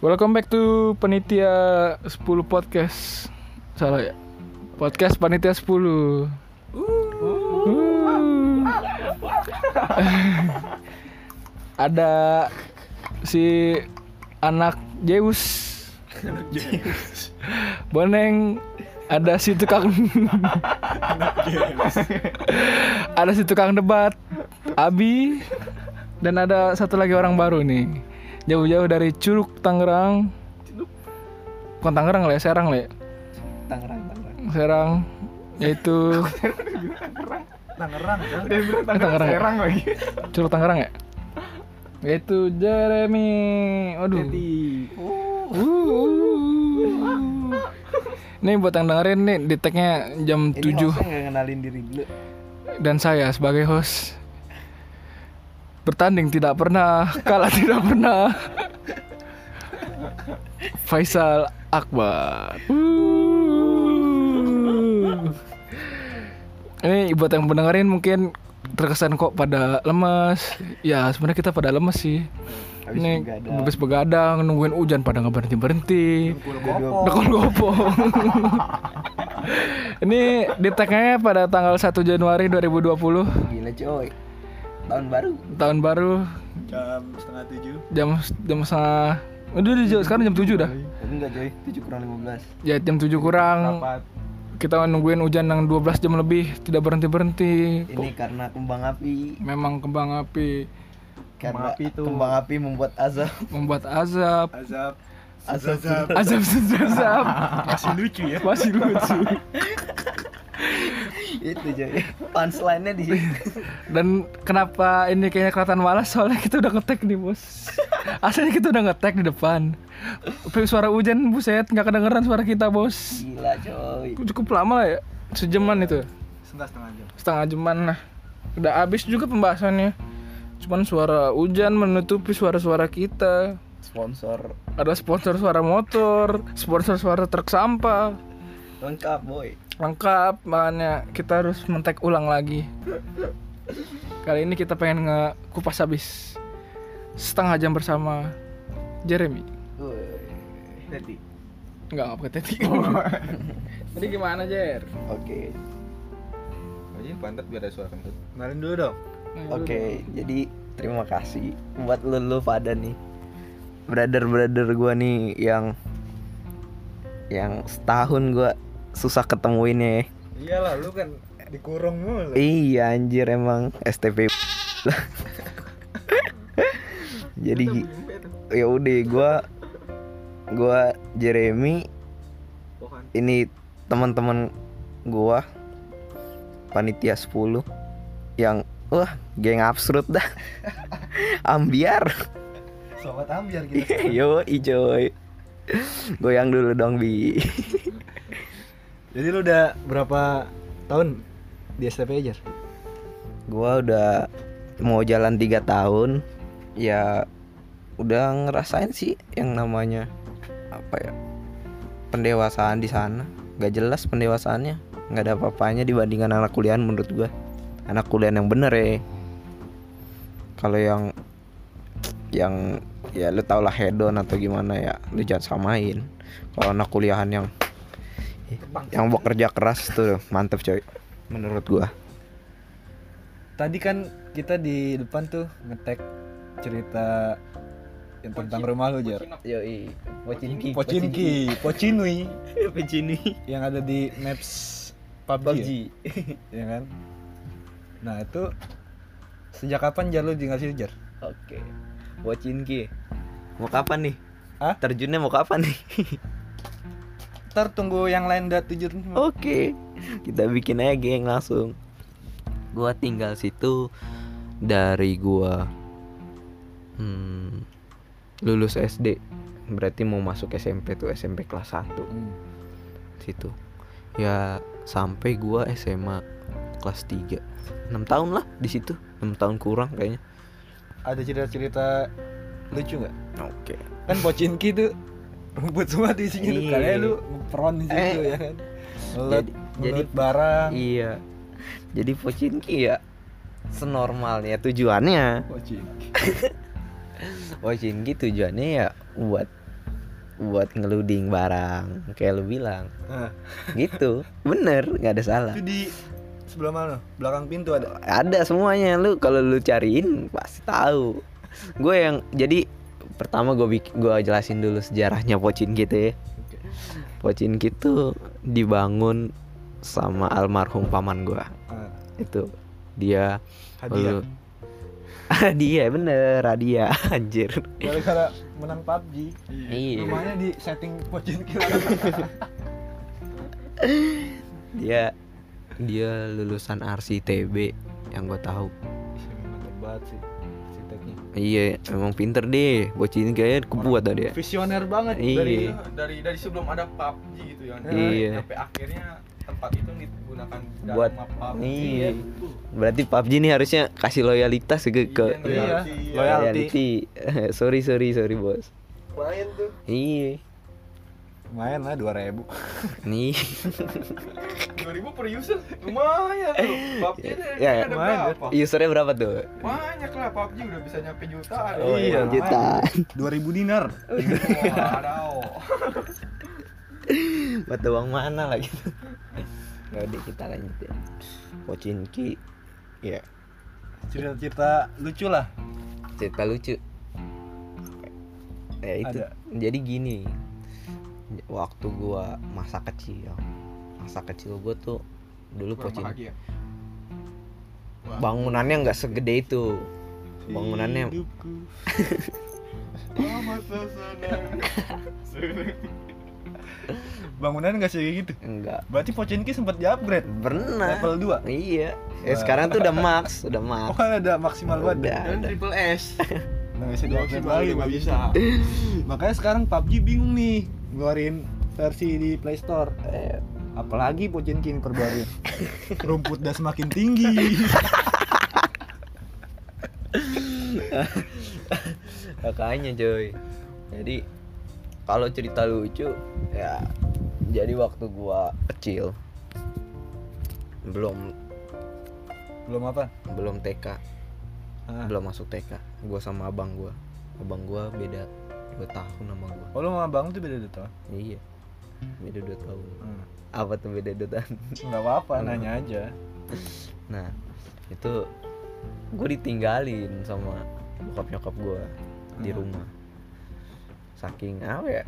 Welcome back to Panitia 10 Podcast. Salah ya? Podcast Panitia 10 Uh. Ada si anak Zeus. Boneng. Ada si tukang ada si tukang debat Abi dan ada satu lagi orang baru nih jauh-jauh dari Curug Tangerang bukan Tangerang lah ya Serang lah ya Tangerang, Tangerang. Serang yaitu Tangerang? Eh, Tangerang ya? Serang lagi. Curug Tangerang ya yaitu Jeremy waduh Uh. Ini buat yang dengerin nih di tagnya jam Ini 7 hostnya nggak kenalin diri dulu. dan saya sebagai host bertanding tidak pernah kalah tidak pernah Faisal Akbar Uh. ini buat yang mendengarin mungkin terkesan kok pada lemas ya sebenarnya kita pada lemes sih Habis ini begadang. habis begadang nungguin hujan pada nggak berhenti berhenti Udah dua Dekon gopo. Ini di tagnya pada tanggal 1 Januari 2020 Gila coy. Tahun baru. tahun baru. Jam setengah tujuh. Jam jam setengah udah di sekarang jam 7 dah. Tapi enggak coy, 7 kurang 15. ya jam 7 kurang. Rapat. Kita nungguin hujan yang 12 jam lebih tidak berhenti berhenti Ini karena kembang api. memang kembang api. Karena api tuh. kembang api membuat azab. membuat azab. Azab. Azab. azab azab masih lucu ya. Masih lucu Itu coy. Punchline-nya di sini. dan kenapa ini kayaknya kelihatan malas? Soalnya kita udah ngetek nih bos. Aslinya kita udah ngetek di depan. Tapi suara hujan buset nggak kedengeran suara kita bos. Gila coy. cukup lama lah ya. Sejaman itu. Setengah setengah jam. Setengah jaman nah udah habis juga pembahasannya. Cuman suara hujan menutupi suara-suara kita. Sponsor. Ada sponsor suara motor sponsor suara truk sampah. Lengkap boy. Lengkap makanya kita harus mentek ulang lagi. Kali ini kita pengen ngekupas habis setengah jam bersama Jeremy. Woi. jadi nggak nggak pakai teti. Jadi gimana Jer? Oke. aja pantat biar ada suara kentut. Kenalin dulu dong. Oke, jadi terima kasih buat lu, lu pada nih. Brother-brother gua nih yang yang setahun gua susah ketemuinnya. iyalah lu kan dikurung mulu. Iya anjir emang STP. jadi ya udah gua gua Jeremy ini teman-teman gua panitia 10 yang wah geng absurd dah. Ambiar. Sobat ambiar kita yo ijoy goyang dulu dong bi jadi lu udah berapa tahun di STP aja gua udah mau jalan tiga tahun. Ya udah ngerasain sih yang namanya apa ya pendewasaan di sana. Gak jelas pendewasaannya. Nggak ada apa-apanya dibandingkan anak kuliahan menurut gua. Anak kuliahan yang bener ya. Kalau yang yang ya lu tau lah hedon atau gimana ya lu jangan samain. Kalau anak kuliahan yang yang bekerja keras tuh mantep coy menurut gua tadi kan kita di depan tuh ngetek cerita yang tentang rumah lu jar Yoi, Pocinki. Pocinki, Pocinui Pocini. yang ada di maps PUBG, PUBG. ya, ya kan? Nah itu sejak kapan jar lu tinggal situ jar? Oke. Pocinki. Mau kapan nih? Hah? Terjunnya mau kapan nih? Ntar tunggu yang lain udah tujuh Oke. Kita bikin aja geng langsung. Gua tinggal situ dari gua hmm, lulus SD. Berarti mau masuk SMP tuh SMP kelas 1 Hmm. situ. Ya sampai gua SMA kelas 3. 6 tahun lah di situ. 6 tahun kurang kayaknya. Ada cerita-cerita lucu nggak? Oke. Kan Pocinki tuh rumput semua di sini tuh kalian lu peron di situ Eh. ya kan? Ngelut, Jadi- jadi- barang. Iya. Jadi Pocinki ya senormalnya tujuannya Pocin. Pochinki tujuannya ya buat buat ngeluding barang kayak lu bilang Nah, gitu bener nggak ada salah itu di sebelah mana? Belakang pintu ada. ada semuanya lu kalau lu cariin pasti tahu gue yang jadi pertama gue gue jelasin dulu sejarahnya Pochin gitu ya Pochin gitu dibangun sama almarhum paman gue Nah, itu dia hadiah. dia bener hadiah anjir Gara-gara menang PUBG. Iya. Rumahnya di setting Pocin dia dia lulusan RCTB yang gue tahu banget sih. Iya emang pinter deh bocin kayaknya kebuat dah dia Visioner banget Iya. dari dari dari sebelum ada PUBG gitu ya Iya. sampai akhirnya tempat itu digunakan dalam Buat- map PUBG iya berarti PUBG nih harusnya kasih loyalitas ke ke Iya. Iya. Loyalty. sorry sorry sorry bos main tuh iya Main lah 2000 nih. 2000 per user? Lumayan tuh. PUBG deh Ya, ada lumayan, berapa? usernya berapa tuh? Banyak lah PUBG udah bisa nyampe jutaan. Oh, iya, jutaan. 2000 dinar. Waduh. Batu uang mana lagi? Ya udah kita lanjut ya Pochinki Ya. Cerita-cerita lucu lah. cerita lucu. Ya itu. Ada. Jadi gini Waktu gua masa kecil Masa kecil gua tuh Dulu Kurang Pochinki bahagia Wah. Bangunannya nggak segede itu Bangunannya. Bangunan enggak sih gitu. Enggak Berarti Pochinki sempat di-upgrade Pernah level 2. Iya Eh Wah. sekarang tuh udah max Udah max Oh, ada maksimal banget. Udah Dan triple S. Nggak bisa lagi, nggak bisa. Makanya sekarang PUBG bingung nih ngeluarin versi di Play Store. Eh, Apalagi Pochinki ini perbaruan. Rumput udah semakin tinggi. Makanya coy Jadi kalau cerita lucu ya jadi waktu gua kecil belum Belum apa? belum TK Ah. belum masuk TK gua sama abang gua abang gua beda dua tahun sama gua Oh, lu sama abang tuh beda dua tahun. iya beda dua tahun Hmm. apa tuh beda dua tahun Enggak apa-apa, nanya aja. nah itu gue ditinggalin sama bokap nyokap gue di Hmm. rumah saking apa ya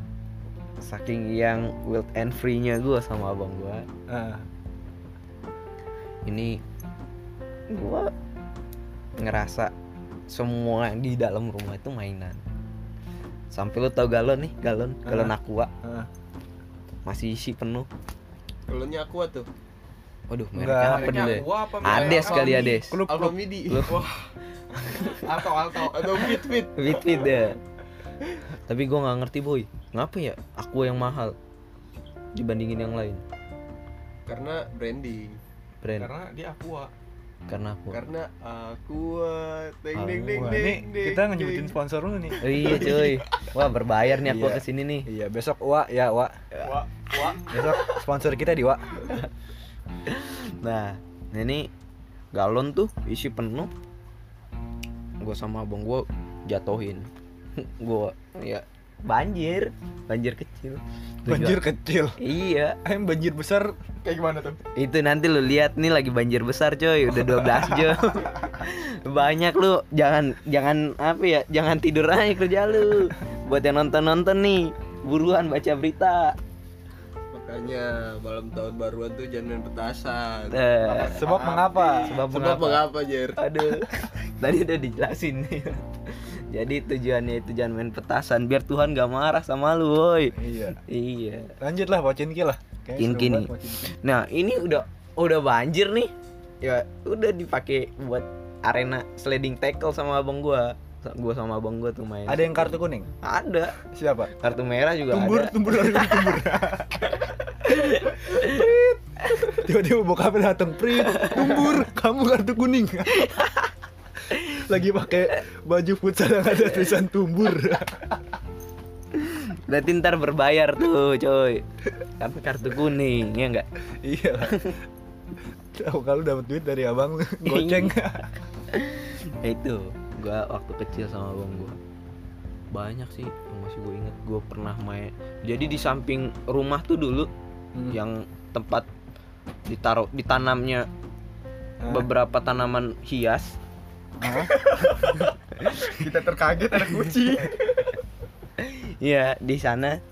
saking yang wild and free nya gue sama abang gue Ah. ini gue ngerasa semua di dalam rumah itu mainan sampai lo tau galon nih galon galon aqua Ah. masih isi penuh Galonnya aku tuh. waduh mereknya apa dulu ya Aqua apa Ades kali Ades Klub. Midi. Wah. Atau atau atau fit fit. fit fit ya tapi gue nggak ngerti boy ngapa ya aku yang mahal dibandingin yang lain Karena branding. brand Karena dia aqua. Karena aku Karena aqua. Ding ding ding ding. kita ngejubutin ding. sponsor lu nih. Oh, iya cuy wah berbayar nih aku Iya. ke sini nih Iya, besok Wa ya, Wa. Wah, wah. Besok sponsor kita di Wa. nah ini galon tuh isi penuh gue sama abang gue jatuhin gue ya banjir. Banjir kecil. Banjir kecil. iya. Ayam banjir besar. Kayak gimana tuh? itu nanti lu lihat nih lagi banjir besar coy. Udah 12 jam banyak lu. Jangan jangan apa ya? Jangan tidur aja kerja lu. Buat yang nonton nonton nih buruan baca berita. Makanya malam tahun baruan tuh jangan main petasan. Eh, Sebab mengapa? sebab Sebab mengapa? mengapa, Jer? aduh. Tadi udah dijelasin nih jadi tujuannya itu jangan main petasan biar Tuhan gak marah sama lu woi Iya. iya Lanjutlah Pochinki lah. Kinki nih. Nah ini udah udah banjir nih ya udah dipakai buat arena sliding tackle sama abang gua gua sama abang gua tuh main Ada yang kartu kuning? ada Siapa? kartu merah juga Tumbur, ada tumbur, tumbur, tumbur. Tiba-tiba bokapnya datang, Prit, tumbur, kamu kartu kuning. Lagi pakai baju futsal yang ada tulisan tumbur. berarti ntar berbayar tuh coy kartu kartu kuning ya enggak iya lah. Tahu kalau dapat duit dari abang lu goceng. Ya itu gua waktu kecil sama abang gua banyak sih yang masih gue inget gue pernah main jadi di samping rumah tuh dulu Hmm. yang tempat ditaruh ditanamnya Ah. beberapa tanaman hias Kita terkaget ada kucing. Iya di sana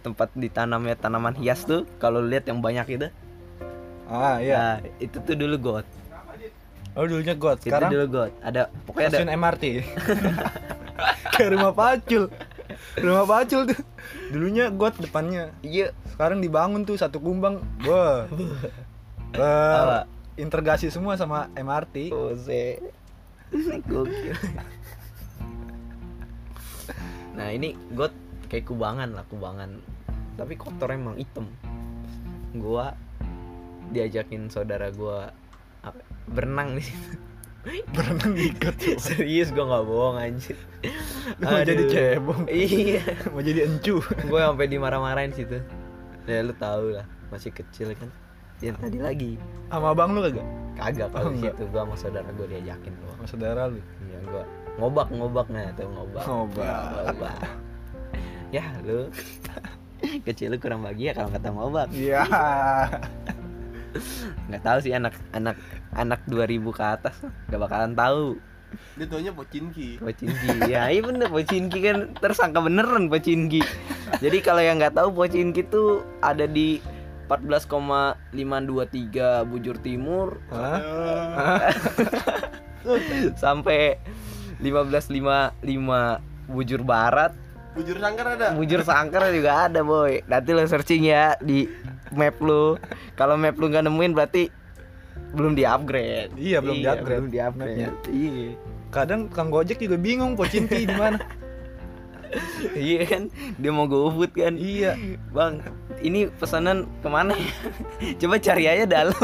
tempat ditanamnya tanaman hias tuh kalau lihat yang banyak itu Ah iya. ya itu tuh dulu got Oh dulunya got. itu Sekarang dulu got ada pokoknya ada stasiun MRT. Kayak rumah pacul. Rumah pacul tuh. Dulunya got depannya. iya Sekarang dibangun tuh satu kumbang. Wah. Wah. Integrasi semua sama MRT. Ose Gokil. Nah ini got kayak kubangan lah kubangan. Tapi kotor emang hitam. Gua diajakin saudara gua apa, berenang di situ. Berenang di got. Serius gua nggak bohong anjir. Mau jadi cebong. Iya. Mau jadi encu. Gue sampai dimarah-marahin situ. Ya lu tau lah Masih kecil kan. Ya tadi lagi. Sama abang lu kagak? Kagak Oh, kalau enggak. situ gua sama saudara gua diajakin doang Sama saudara lu. Iya gua ngobak ngobak nah tuh ngobak. Ngobak. Ngobak. ya lu kecil lu kurang bahagia kalau kata ngobak. Iya. Nggak tahu sih anak anak anak 2000 ke atas nggak bakalan tahu Dia taunya Pocinki. Pocinki. ya iya bener Pocinki kan tersangka beneran Pocinki. Jadi kalau yang nggak tahu Pocinki tuh ada di 14,523 bujur timur. Hah? sampai 1555 bujur barat. Bujur sangkar ada. Bujur sangkar juga ada boy. Nanti lo searching ya di map lu Kalau map lu nggak nemuin berarti belum di upgrade Iya, belum di-upgrade. belum di upgrade iya. Kadang Kang Gojek juga bingung Pocinki di mana. iya kan dia mau GoFood kan Iya. bang ini pesanan ke mana ya coba cari aja dalam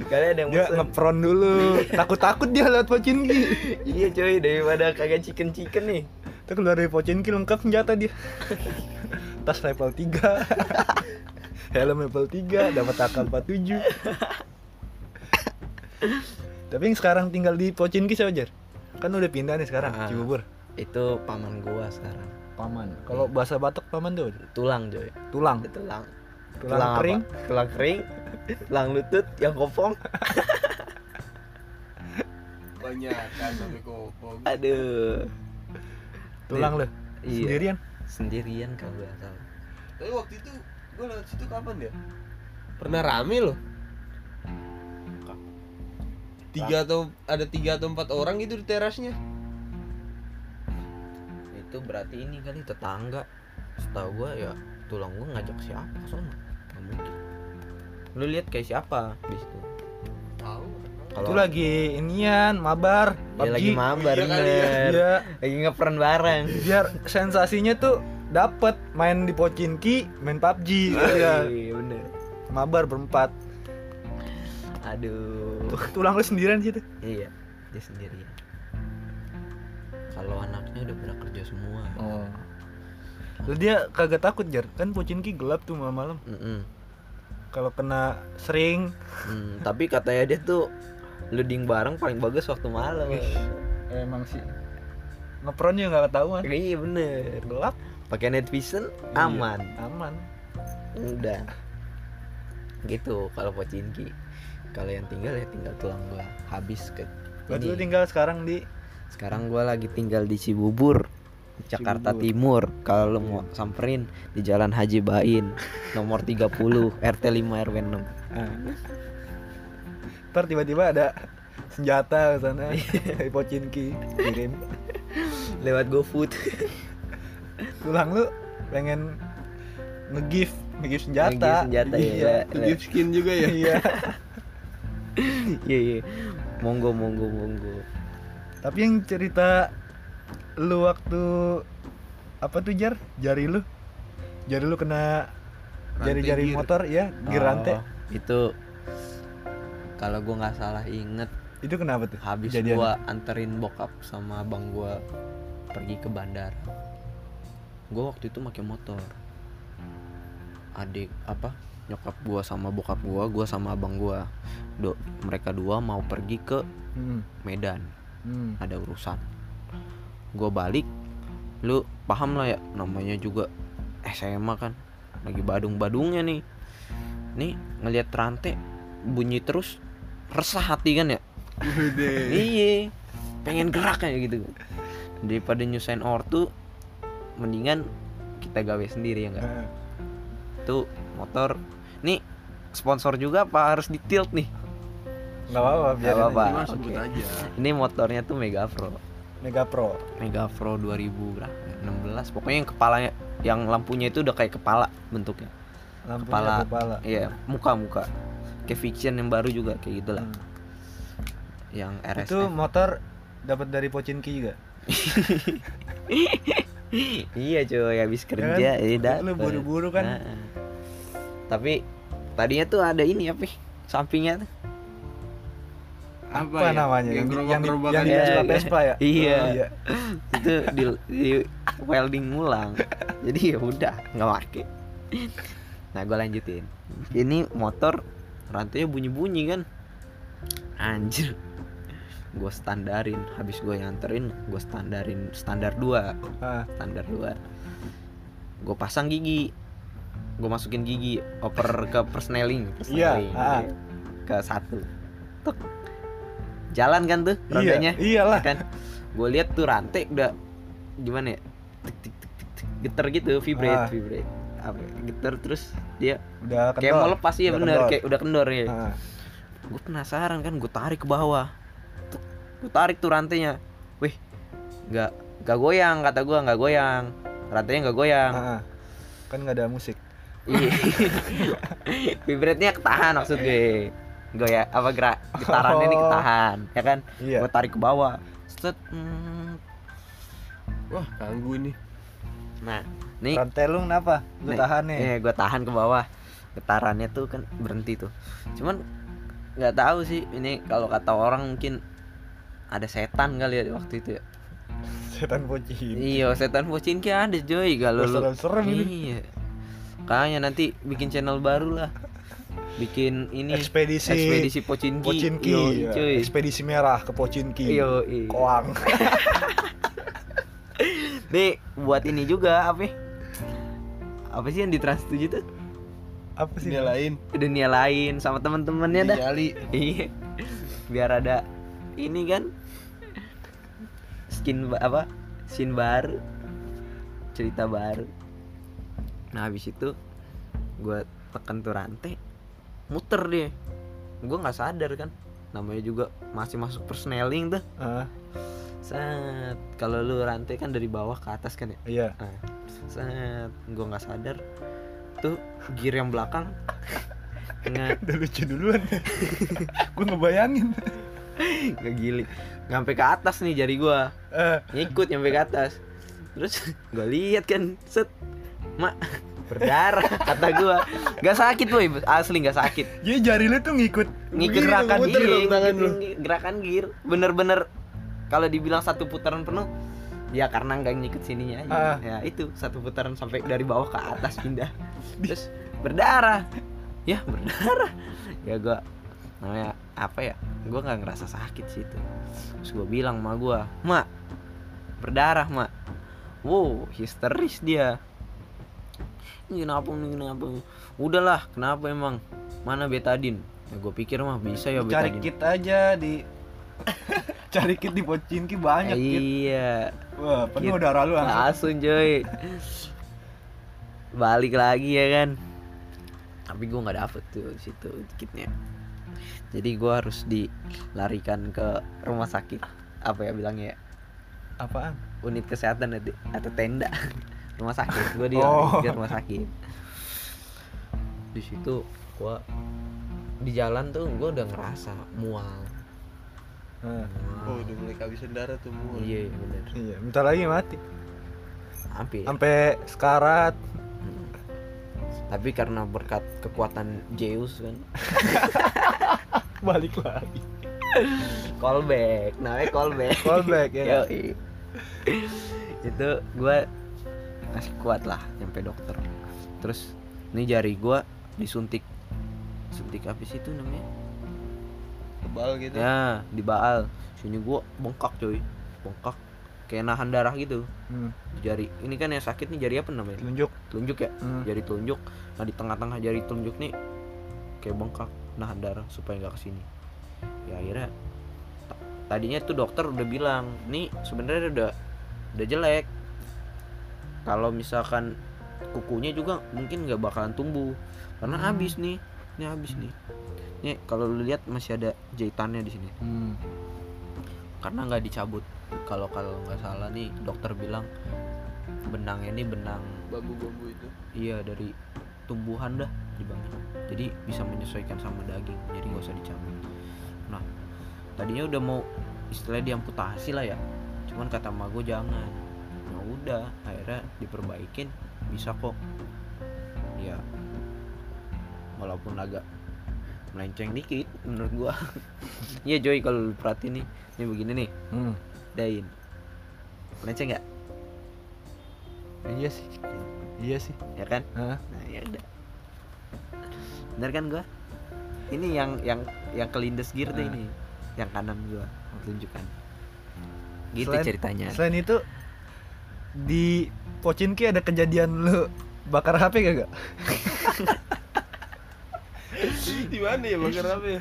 kali ada yang Dia ngepron dulu. Takut-takut dia lewat Pocinki. iya coy daripada kagak chicken chicken nih Kita keluar dari Pocinki lengkap senjata dia. Tas level 3. Helm level 3, dapat akal 47. Tapi yang sekarang tinggal di Pocinki siapa Jar? Kan udah pindah nih sekarang, Ah. Cibubur. Itu paman gua sekarang Paman. Kalau bahasa Batak paman tuh tulang coy tulang. tulang Tulang apa? kering. tulang kering tulang lutut yang kopong Banyak kan sampai kopong. aduh Tulang lu. Iya. Sendirian. sendirian kalau nggak salah Tapi waktu itu gue lewat situ kapan ya? Pernah rame loh. Tiga atau ada tiga atau empat orang gitu di terasnya. Itu berarti ini kali tetangga setahu gua ya tulang gua ngajak siapa sono Nggak mungkin lu lihat kayak siapa di situ Tahu. Itu lagi inian mabar, dia lagi PUBG. mabar Iya kali bener. Iya, lagi ngepern bareng biar sensasinya tuh dapet main di Pocinki, main PUBG. Iya, iya bener mabar berempat. aduh Tulang lu sendirian situ. iya dia sendirian kalau anaknya udah pada kerja semua. Oh. Lu dia kagak takut jar, kan Pocinki gelap tuh malam-malam. Kalau kena sering, Hmm, tapi katanya dia tuh loading bareng paling bagus waktu malam. Emang sih. Ngepron ya nggak ketahuan. iya bener. Gelap, pakai night vision Iya. aman. aman. udah. Gitu kalau Pocinki kalau yang tinggal ya tinggal tulang gua. Habis ke Berarti tinggal sekarang di sekarang gua lagi tinggal di Cibubur Jakarta Cibubur. Timur kalau lu mau samperin di Jalan Haji Bain nomor 30 RT 5 RW 6 Ah. Ntar tiba-tiba ada senjata ke sana dari Pocinki kirim. lewat GoFood Tulang lu pengen nge-gift, nge-gift senjata. Nge-gift senjata, ya. Iya. Le- Gift skin juga ya. Iya. iya iya monggo monggo monggo Tapi yang cerita lu waktu apa tuh jar? Jari lu? Jari lu kena jari-jari motor ya, gear rantai. Oh, itu kalau gua nggak salah inget Itu kenapa tuh? habis Kejadian. gua anterin bokap sama abang gua pergi ke bandara gua waktu itu pakai motor adik apa nyokap gua sama bokap gua gua sama abang gua do mereka dua mau pergi ke Hmm. Medan Hmm. ada urusan. Gua balik lu paham lah ya namanya juga SMA kan. Lagi badung-badungnya nih. Nih ngelihat rantai bunyi terus resah hati kan ya? Iya pengen gerak kayak gitu. Daripada nyusahin ortu mendingan kita gawe sendiri ya enggak Eh, tuh motor. Nih sponsor juga apa harus di tilt nih nggak apa-apa biar apa-apa. Oke. sebut aja. ini motornya tuh Mega Pro Mega Pro Mega Pro 2000 berapa 16 pokoknya yang kepalanya yang lampunya itu udah kayak kepala bentuknya lampunya Kepala. kepala, iya muka muka kayak fiction yang baru juga kayak gitulah Hmm. yang itu RSF motor dapat dari Pocinki juga iya cuy habis kerja Ya kan? dapet. buru-buru kan? Nah, tapi tadinya tuh ada ini apa ya, sampingnya tuh apa, ya? namanya? Yang yang, di- yang, gerobak-gerobakan yang di gitu. Vespa ya? Iya. Oh, iya. itu di, di welding ulang. Jadi ya udah nggak pakai. Nah gue lanjutin. Ini motor rantainya bunyi bunyi kan? Anjir. Gue standarin. Habis gue nyanterin gue standarin standar 2 Ah, standar 2 gue pasang gigi. Gue masukin gigi oper ke persneling persneling ah. ke satu. Tuk. Jalan kan tuh rodanya iya iyalah kan gue lihat tuh rantai udah gimana ya tik tik tik tik, tik. geter gitu vibrate Ah. vibrate apa ya, geter terus dia udah kayak mau lepas ya Udah bener kendor. kayak udah kendor ya Ah, gue penasaran kan gue tarik ke bawah gue tarik tuh rantainya wih nggak nggak goyang kata gue nggak goyang rantainya nggak goyang ah, ah. kan nggak ada musik Iya. Vibratnya ketahan maksud gue. Gue ya apa gerak getarannya nih Oh. ketahan, ya kan? iya Gue tarik ke bawah. Set. mm. Wah, ganggu nih. Nah, nih rantai lu kenapa lu nih, tahan nih Iya, gue tahan ke bawah. Getarannya tuh kan berhenti tuh. Cuman nggak tahu sih ini kalau kata orang mungkin ada setan kali ya di waktu itu ya. setan Pocinki Iya, setan Pocinki ada Joy kalau lu. serem-serem ini Iya. Kayaknya nanti bikin channel baru lah. Bikin ini ekspedisi ekspedisi Pocinki. Pocinki Yo, ya. cuy. ekspedisi merah ke Pocinki Yo, koang Nih, buat ini juga apa? ya? Apa sih yang di Trans 7 tuh? apa sih Dia lain. Dunia lain sama teman-temannya dah. Iya. Biar ada ini kan skin ba- apa? Scene baru. Cerita baru. Nah, habis itu gua tekan tuh rantai muter dia. Gua nggak sadar kan. Namanya juga masih masuk persneling tuh. Ah, Set. Kalau lu rantai kan dari bawah ke atas kan ya. iya Nah, set. Gua nggak sadar. Tuh gear yang belakang nge udah lucu duluan gue ngebayangin ngegiling nyampe ke atas nih jari gua eh ngikut nyampe ke atas terus gua lihat kan set mak berdarah kata gua. Nggak sakit boy asli nggak sakit. Jadi jari lu tuh ngikut ngikut gerakan iya, ngikutin gerakan gear bener-bener kalau dibilang satu putaran penuh ya karena nggak ngikut sininya aja. Ah. ya itu satu putaran sampai dari bawah ke atas pindah. Terus berdarah. Ya berdarah. Ya gua namanya apa ya? Gua nggak ngerasa sakit sih itu. Terus gua bilang sama gua mak berdarah mak wow histeris dia kenapa kenapa? Udahlah kenapa emang? Mana betadin ya gue pikir mah bisa ya cari betadin kit aja di cari kit di Pocinki banyak kit. Iya. Wah penuh Kit. darah lu langsung langsung coy. Balik lagi ya kan? Tapi gue nggak dapet tuh di situ kitnya. Jadi gue harus dilarikan ke rumah sakit. Apa ya bilangnya ya? apaan? Unit kesehatan nanti atau tenda rumah sakit. Gue di Oh. ke rumah sakit. Di situ gue di jalan tuh gue udah ngerasa mual. Nah, Oh, udah mulai kehabisan darah tuh mual. iya iya, bener. Iya bentar lagi mati. Hampir. Sampai sekarat. Hmm. tapi karena berkat kekuatan Zeus kan. Balik lagi. Callback namanya callback. Callback, ya. Itu gue masih kuat lah nyampe dokter. Terus ini jari gue disuntik. Suntik apa sih itu namanya? Tebal gitu. ya di baal. Sini gua bengkak coy. Bengkak. Kayak nahan darah gitu. Hmm. di jari ini kan yang sakit nih jari apa namanya? Telunjuk. telunjuk ya? Hmm. jari telunjuk. Nah di tengah-tengah jari telunjuk nih kayak bengkak nahan darah supaya nggak ke sini. Ya akhirnya ta- tadinya tuh dokter udah bilang nih sebenarnya udah udah jelek kalau misalkan kukunya juga mungkin nggak bakalan tumbuh. Karena habis nih ini habis nih. Nih kalau lu lihat masih ada jahitannya di sini. Hmm. karena nggak dicabut. Kalau kalau nggak salah nih dokter bilang benangnya ini benang Babu-babu itu. iya dari tumbuhan dah dibangun. Jadi bisa menyesuaikan sama daging. Jadi nggak usah dicabut. Nah tadinya udah mau istilah diamputasi lah ya. Cuman kata gue jangan udah akhirnya diperbaikin bisa kok ya walaupun agak melenceng dikit menurut gua iya Joy kalau lu perhatiin nih ini begini nih Hmm. dain melenceng nggak Iya sih. Iya sih. ya kan Hah? Nah, ya udah. Bener kan gua? Ini yang yang yang kelindes gear tuh Nah. ini. Yang kanan gua tunjukkan. Gitu Selain- ceritanya. Selain itu di Pocinki ada kejadian lu bakar HP gak gak? Di mana ya bakar ya?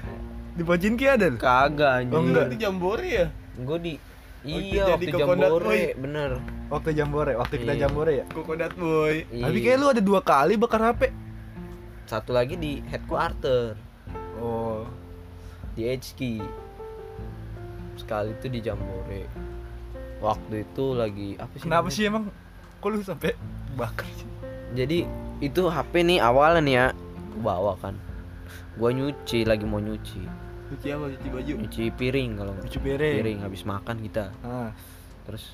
Di Pocinki ada lu? Kagak anjing. Oh, enggak. Itu Jambore ya? Gua di Iya, waktu kokonat, Jambore, boy. bener. Waktu Jambore, waktu kita Iya. Jambore ya? Kokonat boy. Tapi Iya. kayak lu ada dua kali bakar HP. satu lagi di headquarter Oh. di HQ. Sekali itu di Jambore. Waktu itu lagi apa sih? Kenapa namanya? sih emang? Kok lu sampai bakar sih? Jadi itu HP nih awalnya nih ya gua bawa kan. Gua nyuci lagi mau nyuci. Cuci apa? Cuci baju. Nyuci piring kalau Cuci piring. piring habis makan kita. Ah. Terus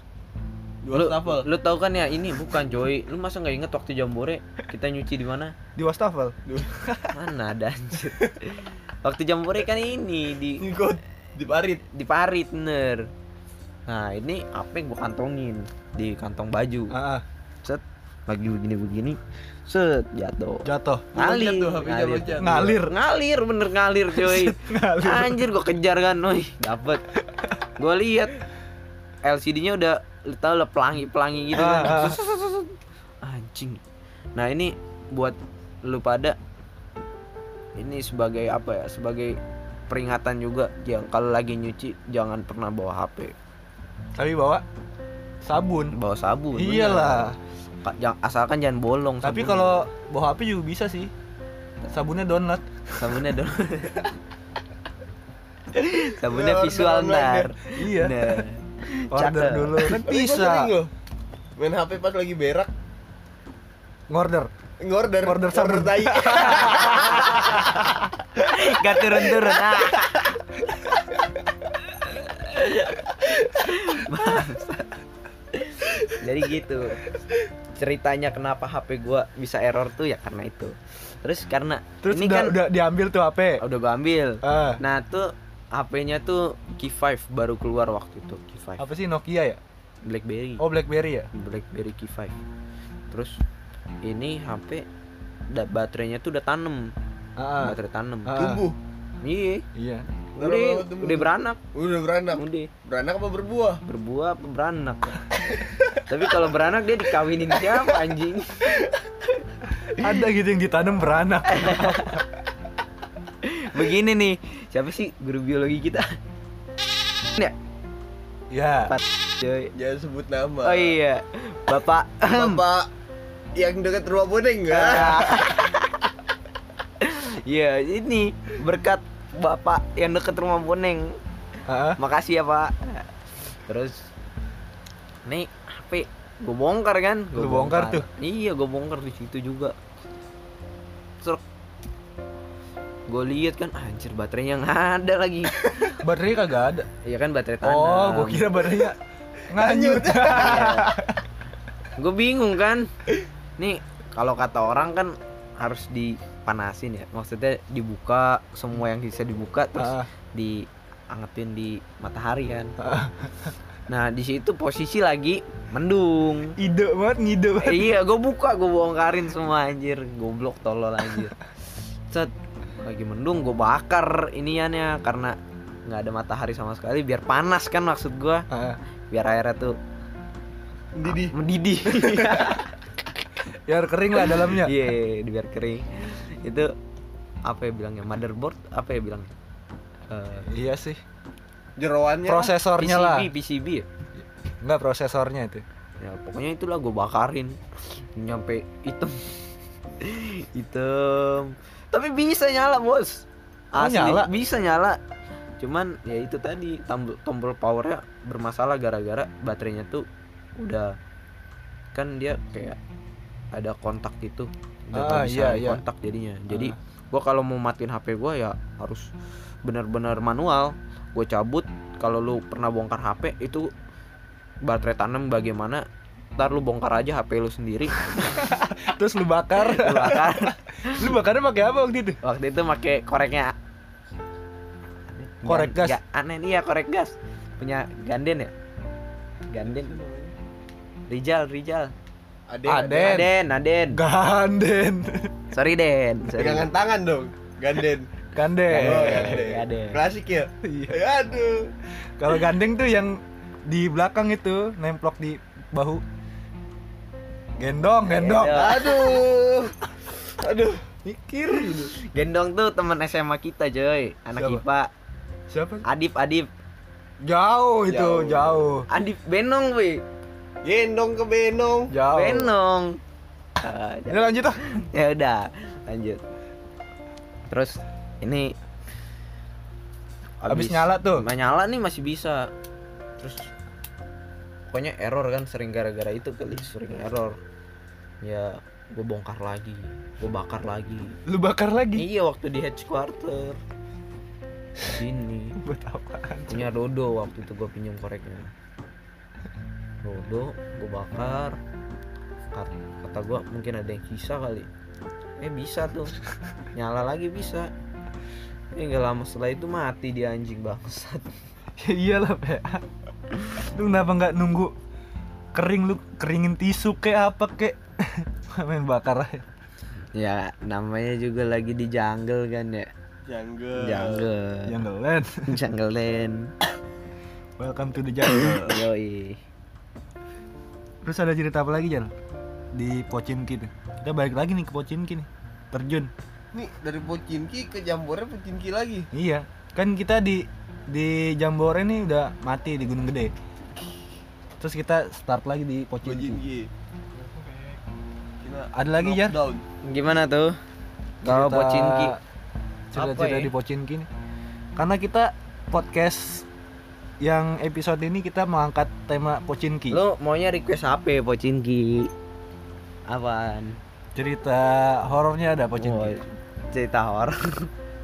lu, stafel. lu tahu kan ya ini bukan Joy. Lu masa nggak inget waktu Jambore kita nyuci di mana? Di wastafel. Mana ada anjir. waktu Jambore kan ini di di parit. di parit bener. Nah, ini apa gua kantongin di kantong baju. Ah, ah. Set lagi begini-begini. Set jatuh. jatuh. Ngalir, ngalir. loncat. Ngalir. ngalir bener ngalir coy Ngalir. anjir gua kejar kan woi dapet gua lihat LCD-nya udah tau lah pelangi pelangi gitu kan sus. anjing nah ini buat lu pada ini sebagai apa ya sebagai peringatan juga yang kalau lagi nyuci jangan pernah bawa HP Tapi bawa sabun. bawa sabun. Iyalah. Ka- jang- asalkan jangan bolong Tapi kalau bawa HP juga bisa sih. Sabunnya download. sabunnya dong sabunnya visual ntar Iya. nah Order dulu kan bisa. Main HP pas lagi berak. Ngorder. Ngorder. Order sabun. tai. Gak turun-turun ah. Jadi gitu ceritanya kenapa HP gua bisa error tuh ya karena itu. Terus karena Terus ini udah, kan udah diambil tuh HP. udah gua ambil. Ah, Nah tuh HP-nya tuh Key5 baru keluar waktu itu Key5 apa sih Nokia ya? BlackBerry Oh BlackBerry ya? BlackBerry Key5 terus ini HP da- baterainya tuh udah tanem Ah, ah. baterai tanem Ah. Tumbuh. iya Iya. Udah udah beranak Udah beranak. udah Beranak apa berbuah? berbuah apa beranak tapi kalau beranak dia dikawinin siapa anjing Ada gitu yang ditanam beranak. begini nih siapa sih guru biologi kita ya ya. Jangan sebut nama. oh iya bapak Bapak yang dekat rumah bodeng enggak? Iya ini berkat bapak yang deket rumah boneng ah. makasih ya pak. Terus nih HP gue bongkar kan? Gua Lu bongkar tuh? iya gue bongkar di situ juga. Serok gue lihat kan anjir baterainya nggak ada lagi. Baterainya kagak ada. iya kan baterai tanam Oh, gua kira baterainya nganyut. gue bingung kan. Nih kalau kata orang kan harus dipanasin ya. Maksudnya dibuka semua yang bisa dibuka terus Ah, diangetin di matahari kan. Ah. nah di situ posisi lagi mendung. Ide banget, ngide banget. iya gue buka gue bongkarin semua anjir. Goblok tolol anjir. Set lagi mendung gue bakar iniannya karena nggak ada matahari sama sekali biar panas kan maksud gue Ah, biar airnya tuh Didi. mendidih Biar kering lah dalamnya. iya biar kering itu apa ya bilangnya motherboard apa ya bilang Eh, Iya sih. Jeroannya Prosesornya lah. PCB PCB ya? Enggak prosesornya itu. ya pokoknya itulah gue bakarin nyampe hitam hitam tapi bisa nyala bos Oh, Asli, nyala? bisa nyala cuman ya itu tadi tombol tombol powernya bermasalah gara-gara baterainya tuh udah kan dia kayak ada kontak gitu. Udah Ah, nggak bisa iya, iya. kontak jadinya. Jadi gua kalau mau matiin HP gua ya harus benar-benar manual. Gue cabut. Kalau lu pernah bongkar HP itu baterai tanam bagaimana ntar lu bongkar aja HP lu sendiri. Terus lu bakar. lu bakar. Lu bakarnya pakai apa waktu itu? waktu itu pakai koreknya. Korek gas? ga- aneh nih ya korek gas. Punya Ganden ya? Ganden. Rijal Rijal Aden. Aden. Aden Aden Ganden. sorry Den sorry Pegangan tangan dong. Ganden. Ganden. Oh, Aden. Ganden. Aden. Klasik ya. Iya. Aduh. Kalau gandeng tuh yang di belakang itu nemplok di bahu. Gendong, gendong. Gendong. Aduh. Aduh. Mikir gitu. Gendong tuh teman SMA kita coy anak Siapa? IPA Siapa? Adip Adip Jauh itu, Jauh. jauh. Adip Benong weh Gendong ke benong. Jauh. Benong Ah, Ya lanjut ah. ya udah lanjut terus ini Habis nyala tuh. Nggak nyala nih masih bisa terus pokoknya error kan sering gara-gara itu kali sering error ya gue bongkar lagi gue bakar lagi Lu bakar lagi. iya waktu di headquarter sini Buat apaan? punya Dodo waktu itu gue pinjam koreknya Dodo gue bakar kata, kata gue mungkin ada yang sisa kali eh bisa tuh nyala lagi bisa eh nggak lama setelah itu mati dia anjing bangsat Ya iyalah, Pe. Lu kenapa nggak nunggu kering lu keringin tisu kayak apa kek? Main bakar aja. ya namanya juga lagi di jungle kan ya Jungle. jungle Jungle Land. jungle land Welcome to the jungle. yoi Terus ada cerita apa lagi, Jal? Di Pochinki tuh. Kita balik lagi nih ke Pochinki nih. Terjun. Nih dari Pocinki ke Jambore Pocinki lagi. Iya, kan kita di di Jambore nih udah mati di Gunung Gede. Terus kita start lagi di Pochinki. Pocinki. Kita Ada lagi, Jar? gimana tuh kalau Pocinki Cerita-cerita ya? di Pochinki nih. Karena kita podcast yang episode ini kita mengangkat tema Pochinki. Lu maunya request apa Pocinki? Apaan? Cerita horornya ada Oh, Pochinki. cerita horor.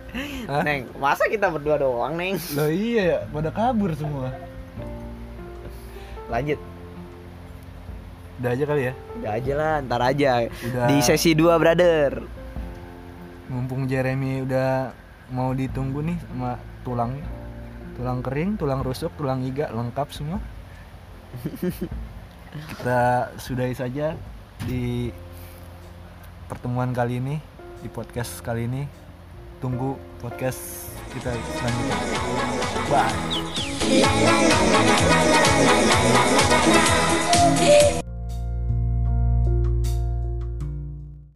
Neng, masa kita berdua doang, Neng? Loh iya ya, pada kabur semua. Lanjut. Udah aja kali ya. Udah aja lah, ntar aja. Udah. Di sesi 2, brother. Mumpung Jeremy udah mau ditunggu nih sama tulangnya. Tulang kering, tulang rusuk, tulang iga lengkap semua. Kita sudahi saja di pertemuan kali ini, di podcast kali ini. Tunggu podcast kita selanjutnya. Bye.